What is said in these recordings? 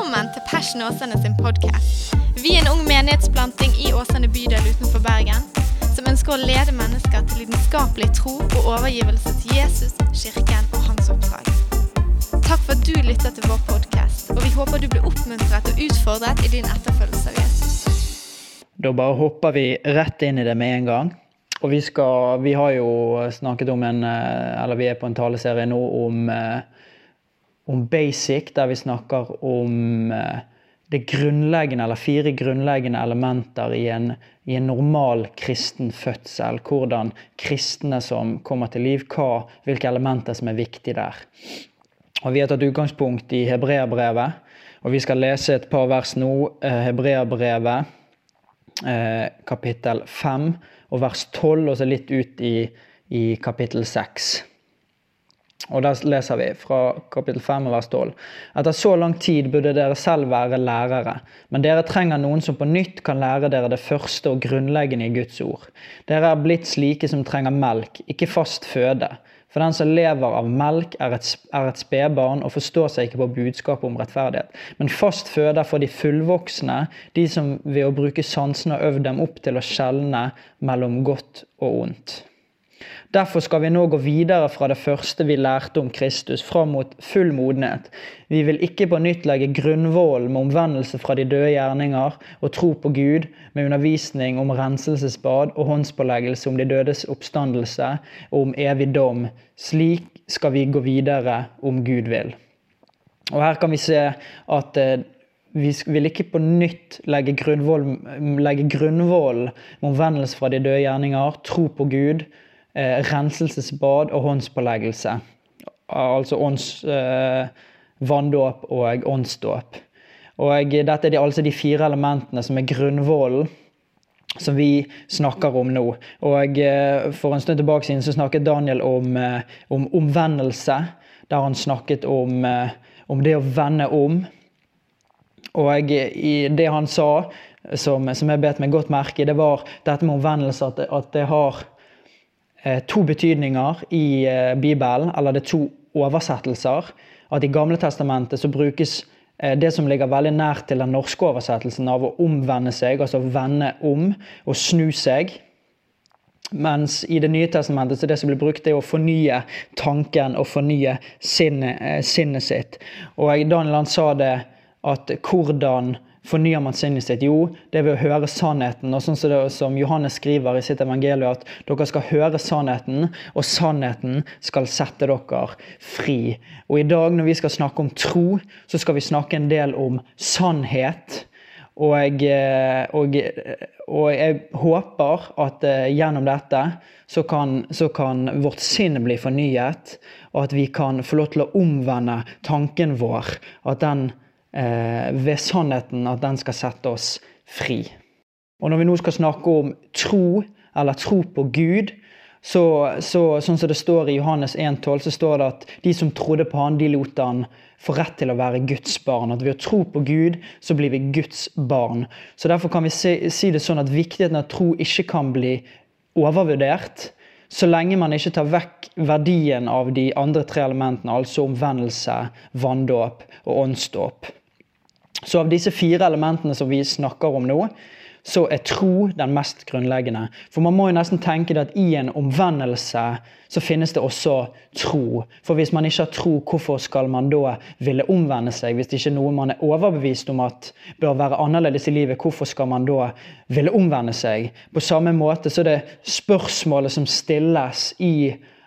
Velkommen til Passion Åsane sin podkast. Vi er en ung menighetsplanting i Åsane bydel utenfor Bergen som ønsker å lede mennesker til lidenskapelig tro og overgivelse til Jesus, kirken og hans oppdrag. Takk for at du lytter til vår podkast, og vi håper du blir oppmuntret og utfordret i din etterfølgelse av Jesus. Da bare hopper vi rett inn i det med en gang. Og vi, skal, vi har jo snakket om en eh, Eller vi er på en taleserie nå om eh, om basic, der vi snakker om eh, det grunnleggende, eller fire grunnleggende elementer i en, i en normal kristen fødsel. Hvordan kristne som kommer til liv, hva, hvilke elementer som er viktige der. Og Vi har tatt utgangspunkt i hebreerbrevet, og vi skal lese et par vers nå. Hebreabrevet hebreerbrevet, eh, kapittel 5 og vers 12, og så litt ut i, i kapittel 6. Og Der leser vi fra kapittel 5 vers 12. Etter så lang tid burde dere selv være lærere, men dere trenger noen som på nytt kan lære dere det første og grunnleggende i Guds ord. Dere er blitt slike som trenger melk, ikke fast føde. For den som lever av melk, er et, er spedbarn og forstår seg ikke på budskapet om rettferdighet. Men fast føde for de fullvoksne, de som ved å bruke sansene har øvd dem opp til å skjelne mellom godt og ondt. Derfor skal vi nå gå videre fra det første vi lærte om Kristus, fram mot full modenhet. Vi vil ikke på nytt legge grunnvollen med omvendelse fra de døde gjerninger og tro på Gud, med undervisning om renselsesbad og håndspåleggelse om de dødes oppstandelse og om evig dom. Slik skal vi gå videre om Gud vil. Og Her kan vi se at eh, vi vil ikke på nytt legge grunnvollen med omvendelse fra de døde gjerninger, tro på Gud eh, renselsesbad og håndspåleggelse. Altså ånds, eh, vanndåp og åndsdåp. Og dette er de, altså de fire elementene som er grunnvollen som vi snakker om nå. Og eh, For en stund tilbake siden så snakket Daniel om, eh, om omvendelse. Der han snakket om, eh, om det å vende om. Og i det han sa, som, som jeg bet meg godt merke i, det var dette med omvendelse. At, at det har Eh, to betydninger i eh, Bibelen, eller det er to oversettelser. At I Gamle testamentet så brukes eh, det som ligger veldig nært til den norske oversettelsen av å omvende seg, altså vende om og snu seg. Mens i Det nye testamentet så det som blir brukt, er å fornye tanken og fornye sinnet, sinnet sitt. Og Daniel han sa det at hvordan fornyer man sinnet sitt? Jo, det er ved å høre sannheten. Og sånn som, det, som Johannes skriver i sitt evangelium, at dere skal høre sannheten, og sannheten skal sette dere fri. Og i dag når vi skal snakke om tro, så skal vi snakke en del om sannhet. Og eh, og, og jeg håper at uh, gjennom dette så kan, så kan, vårt sinn bli fornyet, og at vi kan få lov til å omvende tanken vår. At den eh, ved sannheten at den skal sette oss fri. Og når vi nå skal snakke om tro, eller tro på Gud, så, så sånn som det står i Johannes 1,12, så står det at de som trodde på han, de lot han få rett til å være Guds barn. At ved å tro på Gud, så blir vi Guds barn. Så Derfor kan vi si, si det sånn at viktigheten av tro ikke kan bli overvurdert. Så lenge man ikke tar vekk verdien av de andre tre elementene, altså omvendelse, vanndåp og åndsdåp. Så av disse fire elementene som vi snakker om nå, så er tro den mest grunnleggende. For man må jo nesten tenke det at i en omvendelse så finnes det også tro. For hvis man ikke har tro, hvorfor skal man da ville omvende seg? Hvis det ikke er noe man er overbevist om at bør være annerledes i livet, hvorfor skal man da ville omvende seg? På samme måte så er det spørsmålet som stilles i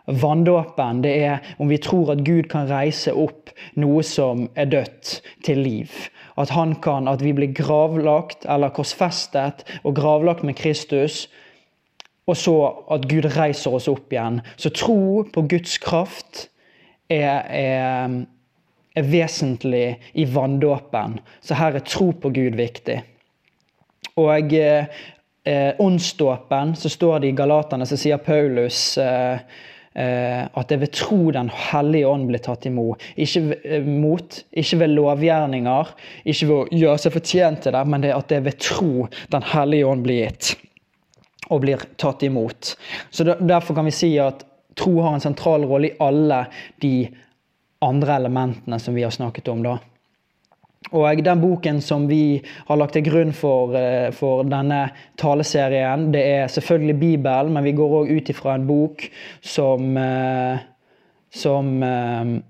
vanndåpen, det er om vi tror at Gud kan reise opp noe som er dødt, til liv at, han kan, at vi blir gravlagt eller korsfestet og gravlagt med Kristus, og så at Gud reiser oss opp igjen. Så tro på Guds kraft er, er, er vesentlig i vanndåpen. Så her er tro på Gud viktig. Og eh, åndsdåpen, så står det i Galaterne, så sier Paulus eh, Eh, at det ved tro Den hellige ånd blir tatt imot. Ikke eh, mot, ikke ved lovgjerninger, ikke ved å gjøre seg fortjent til det, men det at det ved tro Den hellige ånd blir gitt og blir tatt imot. Så Derfor kan vi si at tro har en sentral rolle i alle de andre elementene som vi har snakket om. da. Og den boken som vi har lagt til grunn for, eh, for denne taleserien, det er selvfølgelig Bibelen, men vi går òg ut ifra en bok som, eh, som eh,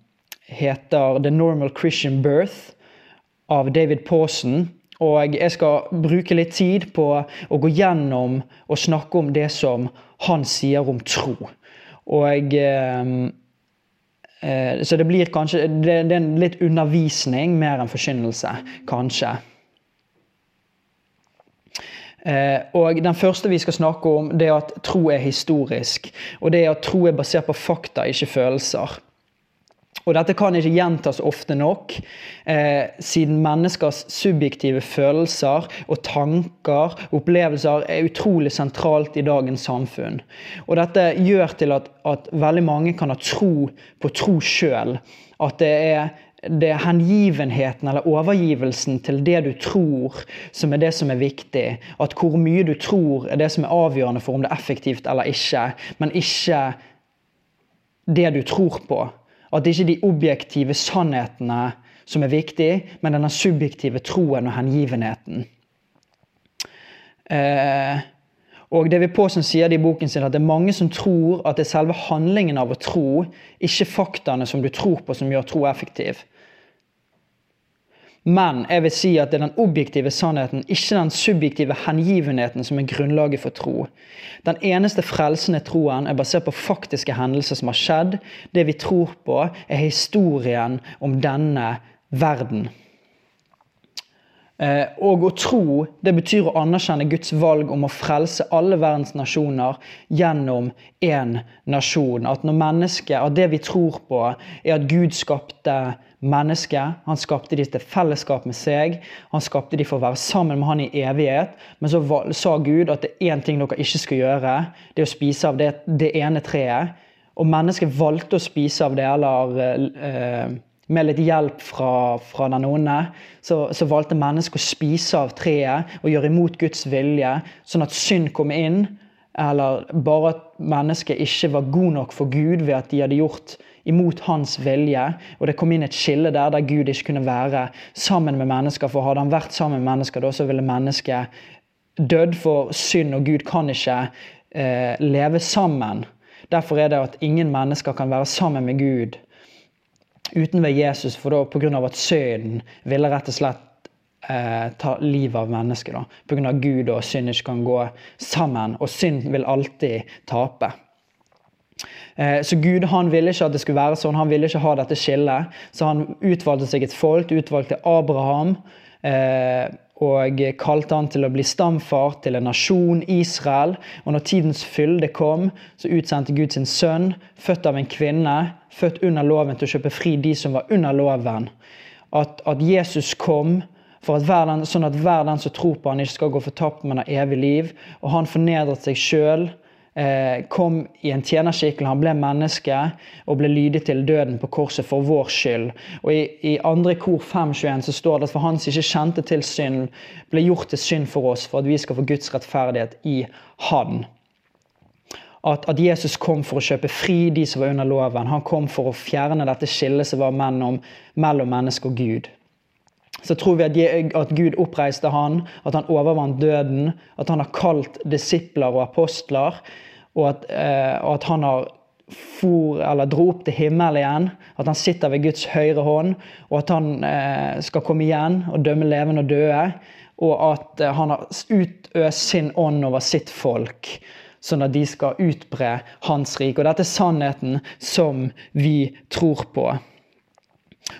heter The Normal Christian Birth av David Pawson. Og jeg skal bruke litt tid på å gå gjennom og snakke om det som han sier om tro. Og eh, Så det blir kanskje det, det er litt undervisning mer enn forkynnelse, kanskje. Eh, og Den første vi skal snakke om, det er at tro er historisk. Og det er at tro er basert på fakta, ikke følelser. Og dette kan ikke gjentas ofte nok, eh, siden menneskers subjektive følelser og tanker opplevelser er utrolig sentralt i dagens samfunn. Og dette gjør til at, at veldig mange kan ha tro på tro sjøl. At det er, det er hengivenheten eller overgivelsen til det du tror, som er det som er viktig. At hvor mye du tror, er det som er avgjørende for om det er effektivt eller ikke. Men ikke det du tror på. At det ikke er de objektive sannhetene som er viktig, men denne subjektive troen og hengivenheten. Eh, og David Påsen sier det i boken sin at det er mange som tror at det er selve handlingen av å tro, ikke faktaene som du tror på, som gjør tro effektiv. Men jeg vil si at det er den objektive sannheten, ikke den subjektive hengivenheten, som er grunnlaget for tro. Den eneste frelsende troen er basert på faktiske hendelser som har skjedd. Det vi tror på, er historien om denne verden. Eh, og å tro det betyr å anerkjenne Guds valg om å frelse alle verdens nasjoner gjennom én nasjon. At, når mennesket, at det vi tror på, er at Gud skapte mennesket. Han skapte de til fellesskap med seg. Han skapte de for å være sammen med han i evighet. Men så sa Gud at det er én ting dere ikke skal gjøre. Det er å spise av det, det ene treet. Og mennesket valgte å spise av det, eller eh, med litt hjelp fra, fra den onde, så, så, valgte mennesket å spise av treet og gjøre imot Guds vilje, sånn at synd kom inn. Eller bare at mennesket ikke var god nok for Gud ved at de hadde gjort imot hans vilje. Og det kom inn et skille der der Gud ikke kunne være sammen med mennesker. For hadde han vært sammen med mennesker, da så ville mennesket dødd for synd, og Gud kan ikke eh, leve sammen. Derfor er det at ingen mennesker kan være sammen med Gud uten ved Jesus, for da pga. at synden ville rett og slett eh, ta livet av mennesket. Pga. Gud og synd ikke kan gå sammen, og synd vil alltid tape. Eh, så Gud han ville ikke at det skulle være sånn, han ville ikke ha dette skillet. Så han utvalgte seg et folk, utvalgte Abraham. Eh, og kalte han til å bli stamfar til en nasjon, Israel. Og når tidens fylde kom, så utsendte Gud sin sønn, født av en kvinne, født under loven, til å kjøpe fri de som var under loven. At, at Jesus kom for at den, sånn at hver den som tror på han ikke skal gå fortapt, men har evig liv. Og han fornedret seg sjøl kom i en tjenerskikkel. Han ble menneske og ble lydig til døden på korset for vår skyld. Og I, i andre kor 5.21 så står det at for han som ikke kjente til synd, ble gjort til synd for oss, for at vi skal få Guds rettferdighet i Han. At, at, Jesus kom for å kjøpe fri de som var under loven. Han kom for å fjerne dette skillet som var mellom, mellom menneske og Gud så tror vi at, at Gud oppreiste han, at han overvant døden, at han har kalt disipler og apostler, og at, eh, og at han har for, eller dro opp til himmelen igjen, at han sitter ved Guds høyre hånd, og at han eh, skal komme igjen og dømme levende og døde, og at eh, han har utøst sin ånd over sitt folk sånn at de skal utbre hans rike. Og dette er sannheten som vi tror på.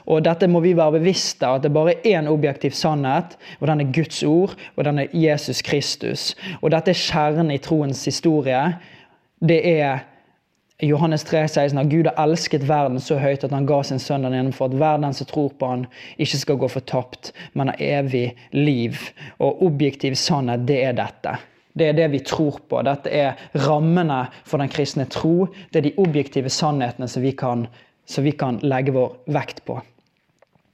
Og dette må vi være bevisste at det bare er én objektiv sannhet, og den er Guds ord, og den er Jesus Kristus. Og dette er kjernen i troens historie. Det er Johannes 3, 16, at Gud har elsket verden så høyt at han ga sin sønn den ene for at hver den som tror på han, ikke skal gå fortapt, men har evig liv. Og objektiv sannhet, det er dette. Det er det vi tror på. Dette er rammene for den kristne tro. Det er de objektive sannhetene som vi kan som vi kan legge vår vekt på.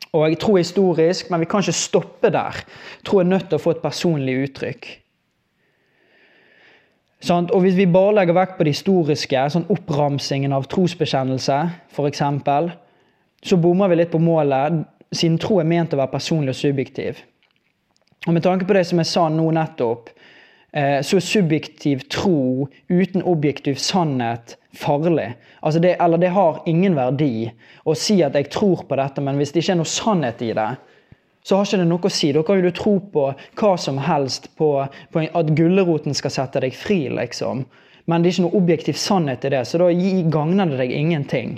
Og jeg tror historisk, men vi kan ikke stoppe der. Jeg er nødt til å få et personlig uttrykk. Sånn, og Hvis vi bare legger vekt på det historiske, sånn oppramsingen av trosbekjennelse f.eks., så bommer vi litt på målet. siden tro er ment å være personlig og subjektiv. Og med tanke på det som jeg sa nå nettopp, så er subjektiv tro uten objektiv sannhet farlig. Altså det, eller det har ingen verdi å si at jeg tror på dette, men hvis det ikke er noe sannhet i det, så har ikke det noe å si. Da kan jo du tro på hva som helst, på, på at gulroten skal sette deg fri, liksom. Men det er ikke noe objektiv sannhet i det, så da gagner det deg ingenting.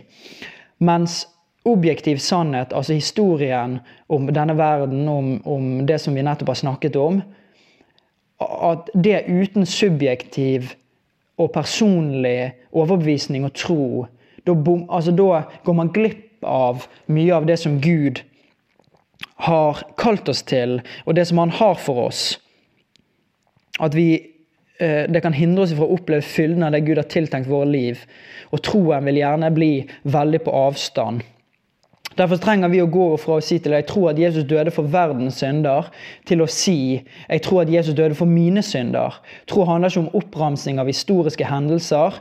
Mens objektiv sannhet, altså historien om denne verden, om, om det som vi nettopp har snakket om, at det uten subjektiv og personlig overbevisning og tro, da, altså går man glipp av mye av det som Gud har kalt oss til, og det som han har for oss. At vi, eh, det kan hindre oss fra å oppleve fylden av det Gud har tiltenkt våre liv. Og troen vil gjerne bli veldig på avstand. Derfor trenger vi å gå fra å si til jeg tror at Jesus døde for verdens synder, til å si jeg tror at Jesus døde for mine synder. Tro handler ikke om oppramsing av historiske hendelser,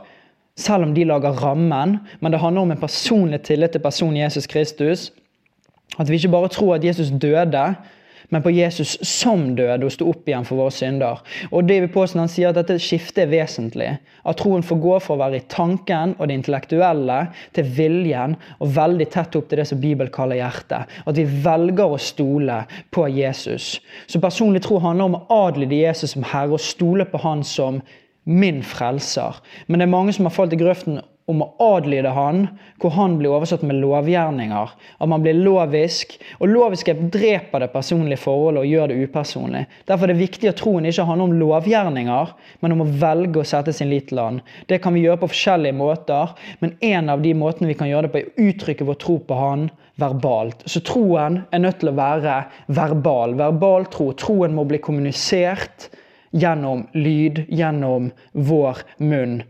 selv om de lager rammen, men det handler om en personlig tillit til personen Jesus Kristus. At vi ikke bare tror at Jesus døde, men på Jesus som døde og sto opp igjen for våre synder. Og David Paasen han sier at dette skiftet er vesentlig. At troen får gå fra å være i tanken og det intellektuelle til viljen og veldig tett opp til det som Bibelen kaller hjertet. At vi velger å stole på Jesus. Så personlig tro handler om å adlyde Jesus som Herre og stole på Han som min frelser. Men det er mange som har falt i grøften om å adlyde han, hvor han blir oversatt med lovgjerninger. At man blir lovisk. Og loviskhet dreper det personlige forholdet og gjør det upersonlig. Derfor er det viktig at troen ikke handler om lovgjerninger, men om å velge å sette sin lit til han. Det kan vi gjøre på forskjellige måter, men en av de måtene vi kan gjøre det på, er å uttrykke vår tro på han verbalt. Så troen er nødt til å være verbal. Verbal tro. Troen må bli kommunisert gjennom lyd, gjennom vår munn.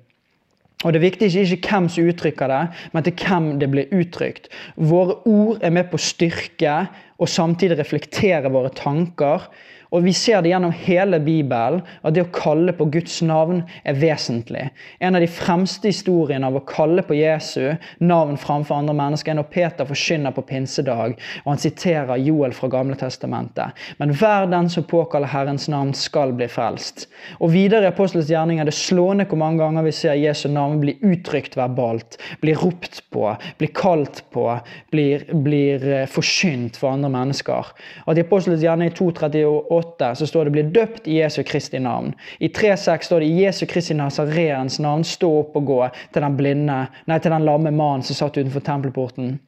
Og Det viktige er ikke hvem som uttrykker det, men til hvem det blir uttrykt. Våre ord er med på å styrke og samtidig reflektere våre tanker og Vi ser det gjennom hele Bibelen at det å kalle på Guds navn er vesentlig. En av de fremste historiene av å kalle på Jesu navn framfor andre mennesker er når Peter forkynner på pinsedag, og han siterer Joel fra Gamle Testamentet. Men hver den som påkaller Herrens navn, skal bli frelst. Og Videre i Apostelens gjerning er det slående hvor mange ganger vi ser Jesu navn bli uttrykt verbalt, blir ropt på, blir kalt på, blir, blir eh, forkynt for andre mennesker. At I Apostelens gjerning 238 8 så står det 'bli døpt i Jesu Kristi navn'. I 3.6 står det 'i Jesu Kristi Nazareens navn, stå opp og gå' til den blinde, nei, til den lamme mannen som satt utenfor tempelporten.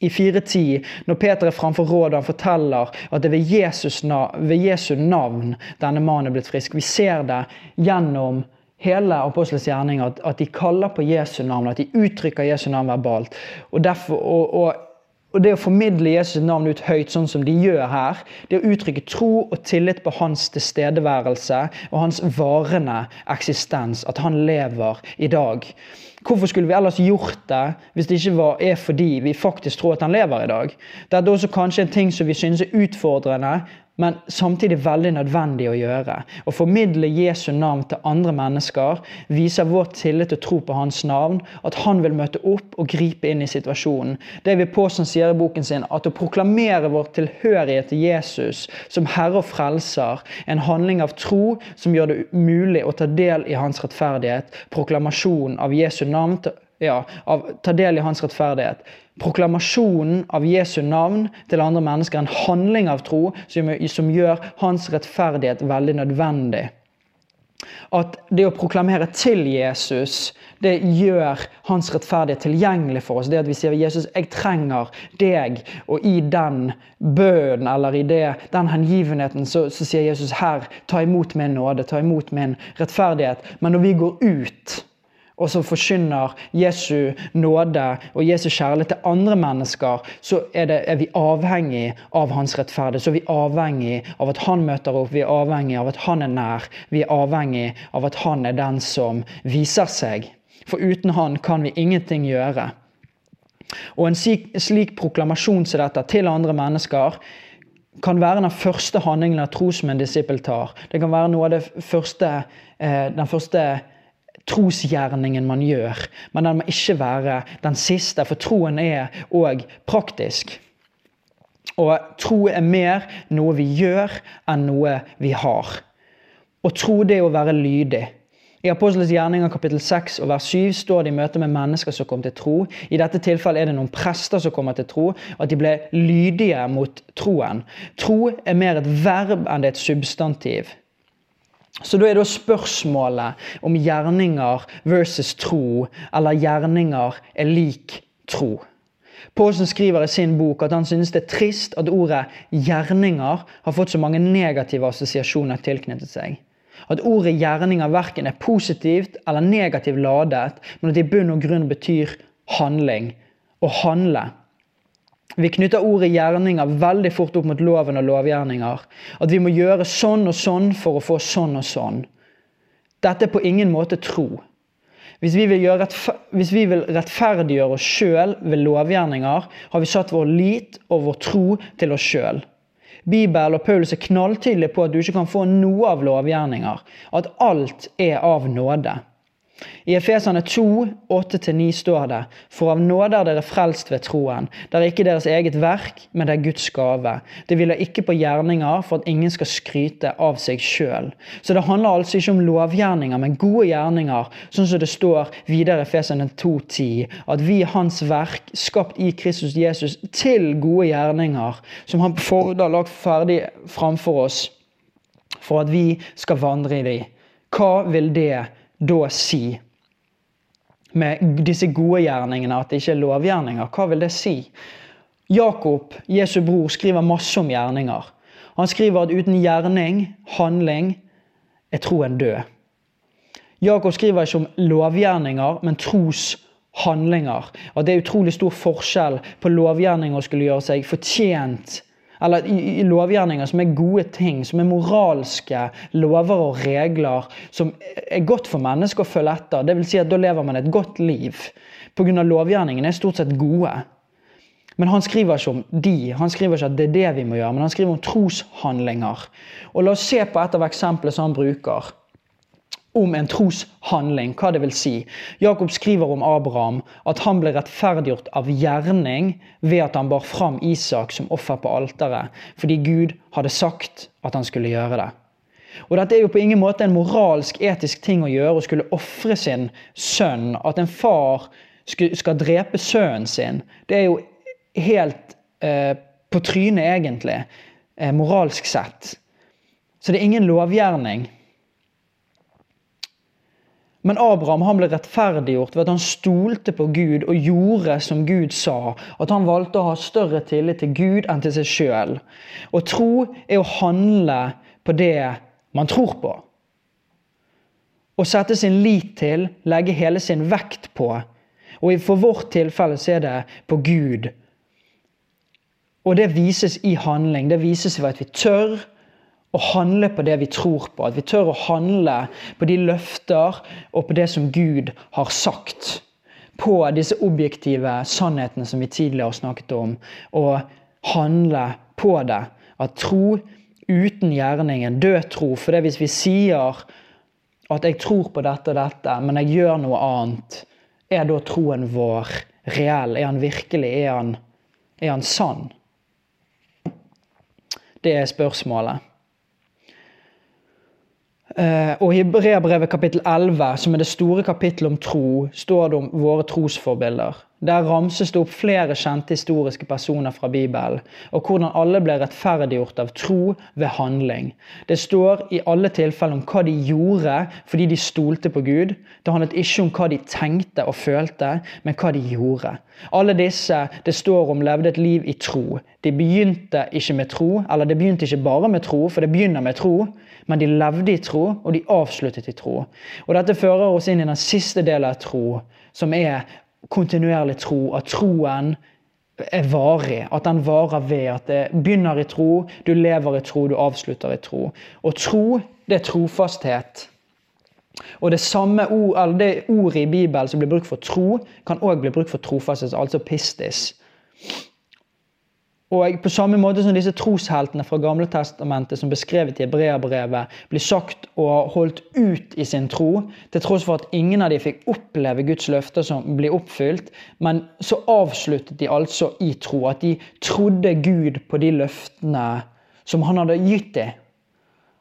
I 4.10, når Peter er framfor rådet, han forteller at det er ved, Jesus, ved Jesu navn denne mannen er blitt frisk. Vi ser det gjennom hele apostelens gjerning at, at, de kaller på Jesu navn, at de uttrykker Jesu navn verbalt. Og, derfor, og, og og det å formidle Jesus' navn ut høyt, sånn som de gjør her, det å uttrykke tro og tillit på hans tilstedeværelse og hans varende eksistens, at han lever i dag. Hvorfor skulle vi ellers gjort det hvis det ikke var, er fordi vi faktisk tror at han lever i dag? Det er også kanskje en ting som vi synes er utfordrende, men samtidig veldig nødvendig å gjøre. Å formidle Jesu navn til andre mennesker viser vår tillit og tro på hans navn, at han vil møte opp og gripe inn i situasjonen. David Paasen sier i boken sin at å proklamere vår tilhørighet til Jesus som Herre og Frelser, en handling av tro som gjør det mulig å ta del i hans rettferdighet, proklamasjon av Jesu navn ja, av, ta del i hans rettferdighet. Proklamasjonen av Jesu navn til andre mennesker er en handling av tro som gjør hans rettferdighet veldig nødvendig. At det å proklamere til Jesus, det gjør hans rettferdighet tilgjengelig for oss. Det at vi sier Jesus, jeg trenger deg. Og i den bønnen eller i det, den hengivenheten så, så sier Jesus her, ta imot min nåde, ta imot min rettferdighet. Men når vi går ut og som forkynner Jesu nåde og Jesu kjærlighet til andre mennesker, så er, det, er, vi avhengig av hans rettferdighet. Så er vi avhengig av at han møter opp, vi er avhengig av at han er nær. Vi er avhengig av at han er den som viser seg. For uten han kan vi ingenting gjøre. Og en slik, slik proklamasjon som dette til andre mennesker kan være den første handlingen av tro som en disippel tar. Det kan være noe av det første, eh, den første trosgjerningen man gjør, men den må ikke være den siste, for troen er òg praktisk. Og tro er mer noe vi gjør, enn noe vi har. Og tro det er å være lydig. I Apostelens gjerninger kapittel 6 og vers 7 står det i møte med mennesker som kom til tro. I dette tilfellet er det noen prester som kommer til tro, at de ble lydige mot troen. Tro er mer et verb enn det er et substantiv. Så da er da spørsmålet om gjerninger versus tro, eller gjerninger er lik tro. Paulsen skriver i sin bok at han synes det er trist at ordet 'gjerninger' har fått så mange negative assosiasjoner tilknyttet seg. At ordet 'gjerninger' verken er positivt eller negativt ladet, men at det i bunn og grunn betyr handling. Å handle. Vi knytter ordet 'gjerninger' veldig fort opp mot loven og lovgjerninger. At vi må gjøre sånn og sånn for å få sånn og sånn. Dette er på ingen måte tro. Hvis vi vil, hvis vi vil rettferdiggjøre oss sjøl ved lovgjerninger, har vi satt vår lit og vår tro til oss sjøl. Bibelen og Paulus er knalltydelige på at du ikke kan få noe av lovgjerninger. At alt er av nåde. I Efesane 2, 8-9 står det For av nåde er dere frelst ved troen. Det er ikke deres eget verk, men det er Guds gave. Det hviler ikke på gjerninger for at ingen skal skryte av seg sjøl. Så det handler altså ikke om lovgjerninger, men gode gjerninger, sånn som det står videre i Efesane 2,10. At vi er Hans verk, skapt i Kristus Jesus, til gode gjerninger, som Han på forhånd har lagt ferdig framfor oss, for at vi skal vandre i dem. Hva vil det da si? med disse gode gjerningene, at det ikke er lovgjerninger. Hva vil det si? Jakob, Jesu bror, skriver masse om gjerninger. Han skriver at uten gjerning, handling, er troen død. Jakob skriver ikke om lovgjerninger, men troshandlinger. At det er utrolig stor forskjell på lovgjerninger å skulle gjøre seg fortjent eller i, i, lovgjerninger som er gode ting, som er moralske lover og regler, som er godt for mennesker å følge etter. Det vil si at Da lever man et godt liv. Pga. lovgjerningene er stort sett gode. Men han skriver ikke om de, han skriver ikke at det er det vi må gjøre, men han skriver om troshandlinger. Og La oss se på et av eksemplene som han bruker om en troshandling, hva det vil si. Jakob skriver om Abraham at han ble rettferdiggjort av gjerning ved at han bar fram Isak som offer på alteret, fordi Gud hadde sagt at han skulle gjøre det. Og Dette er jo på ingen måte en moralsk, etisk ting å gjøre, å skulle ofre sin sønn. At en far skal drepe sønnen sin. Det er jo helt eh, på trynet, egentlig, eh, moralsk sett. Så det er ingen lovgjerning. Men Abraham han ble rettferdiggjort ved at han stolte på Gud og gjorde som Gud sa. At han valgte å ha større tillit til Gud enn til seg sjøl. Og tro er å handle på det man tror på. Å sette sin lit til, legge hele sin vekt på. Og for vårt tilfelle så er det på Gud. Og det vises i handling. Det vises ved at vi tør å handle på det vi tror på. At vi tør å handle på de løfter og på det som Gud har sagt. På disse objektive sannhetene som vi tidligere har snakket om. Og handle på det. At tro uten gjerningen, død tro. For det hvis vi sier at jeg tror på dette og dette, men jeg gjør noe annet, er da troen vår reell? Er han virkelig? Er han, er han sann? Det er spørsmålet. Uh, og I Hebreabrevet kapittel 11, som er det store kapittelet om tro, står det om våre trosforbilder. Der ramses det opp flere kjente historiske personer fra Bibelen, og hvordan alle ble rettferdiggjort av tro ved handling. Det står i alle tilfeller om hva de gjorde fordi de stolte på Gud. Det handlet ikke om hva de tenkte og følte, men hva de gjorde. Alle disse det står om levde et liv i tro. De begynte ikke med tro, eller det begynte ikke bare med tro, for det begynner med tro, men de levde i tro, og de avsluttet i tro. Og Dette fører oss inn i den siste delen av tro, som er kontinuerlig tro. At troen er varig. At den varer ved at det begynner i tro, du lever i tro, du avslutter i tro. Og tro, det er trofasthet. Og det samme ord, det ordet i Bibelen som blir brukt for tro, kan òg bli brukt for trofasthet, altså pistis. Og på samme måte som disse trosheltene fra Gamle Testamentet som beskrevet i Hebreabrevet, blir sagt ha holdt ut i sin tro, til tross for at ingen av dem fikk oppleve Guds løfter som blir oppfylt, men så avsluttet de altså i tro. At de trodde Gud på de løftene som han hadde gitt dem.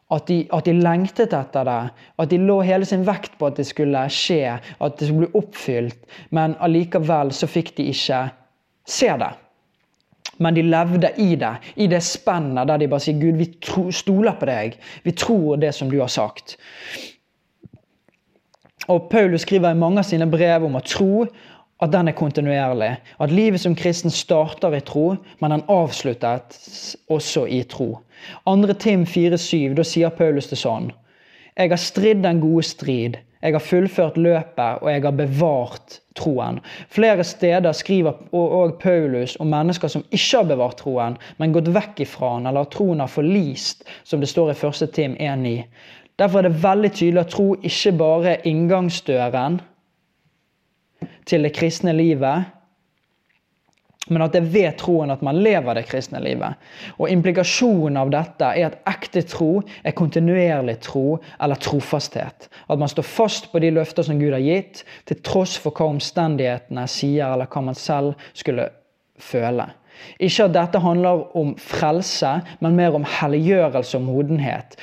At de, at de, lengtet etter det. At de lå hele sin vekt på at det skulle skje, at det skulle bli oppfylt. Men allikevel så fikk de ikke se det men de levde i det. I det spennet der de bare sier 'Gud, vi tro, stoler på deg. Vi tror det som du har sagt'. Og Paulus skriver i mange av sine brev om å tro at den er kontinuerlig. At livet som kristen starter i tro, men den avsluttes også i tro. Andre Tim 4,7, da sier Paulus det sånn. Jeg har stridd den gode strid. Jeg har fullført løpet, og jeg har bevart troen. Flere steder skriver òg Paulus om mennesker som ikke har bevart troen, men gått vekk ifra den, eller troen har forlist, som det står i 1. Tim 1,9. Derfor er det veldig tydelig at tro ikke bare er inngangsdøren til det kristne livet, men at det er ved troen at man lever det kristne livet. Og Implikasjonen av dette er at ekte tro er kontinuerlig tro eller trofasthet. At man står fast på de løfter som Gud har gitt, til tross for hva omstendighetene sier, eller hva man selv skulle føle. Ikke at dette handler om frelse, men mer om helliggjørelse og modenhet.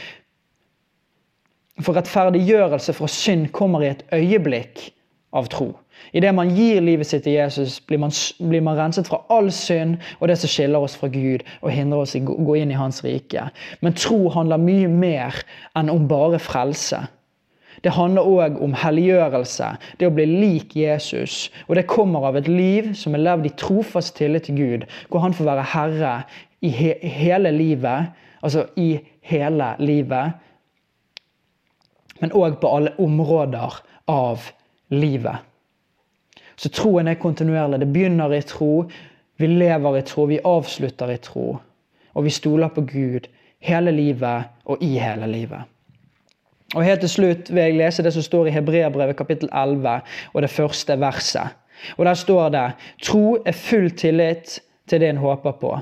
For rettferdiggjørelse fra synd kommer i et øyeblikk av tro. Idet man gir livet sitt til Jesus, blir man, blir man, renset fra all synd og det som skiller oss fra Gud og hindrer oss i å gå inn i Hans rike. Men tro handler mye mer enn om bare frelse. Det handler òg om helliggjørelse, det å bli lik Jesus. Og det kommer av et liv som er levd i trofast tillit til Gud, hvor han får være herre i he hele livet, altså i hele livet, men òg på alle områder av livet. Så troen er kontinuerlig. Det begynner i tro, vi lever i tro, vi avslutter i tro. Og vi stoler på Gud hele livet og i hele livet. Og Helt til slutt vil jeg lese det som står i Hebreabrevet kapittel 11 og det første verset. Og Der står det tro er full tillit til det en håper på.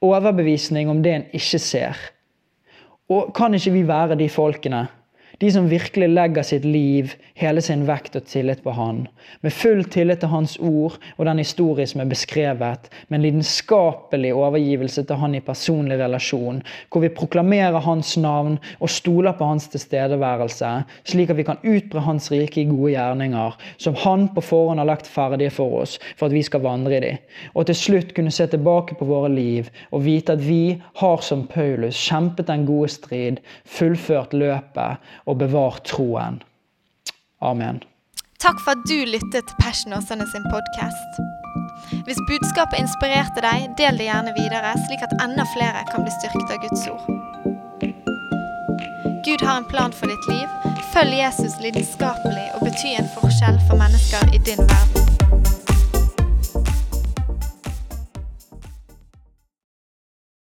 Overbevisning om det en ikke ser. Og Kan ikke vi være de folkene de som virkelig legger sitt liv, hele sin vekt og tillit på Han. Med full tillit til Hans ord og den historie som er beskrevet. Med en lidenskapelig overgivelse til Han i personlig relasjon. Hvor vi proklamerer Hans navn og stoler på Hans tilstedeværelse. Slik at vi kan utbre Hans rike i gode gjerninger, som Han på forhånd har lagt ferdige for oss, for at vi skal vandre i dem. Og til slutt kunne se tilbake på våre liv og vite at vi har som Paulus kjempet den gode strid, fullført løpet og bevart troen. Amen. Takk for at du lyttet til Passion Åsane sin podkast. Hvis budskapet inspirerte deg, del det gjerne videre, slik at enda flere kan bli styrket av Guds ord. Gud har en plan for ditt liv. Følg Jesus lidenskapelig og bety en forskjell for mennesker i din verden.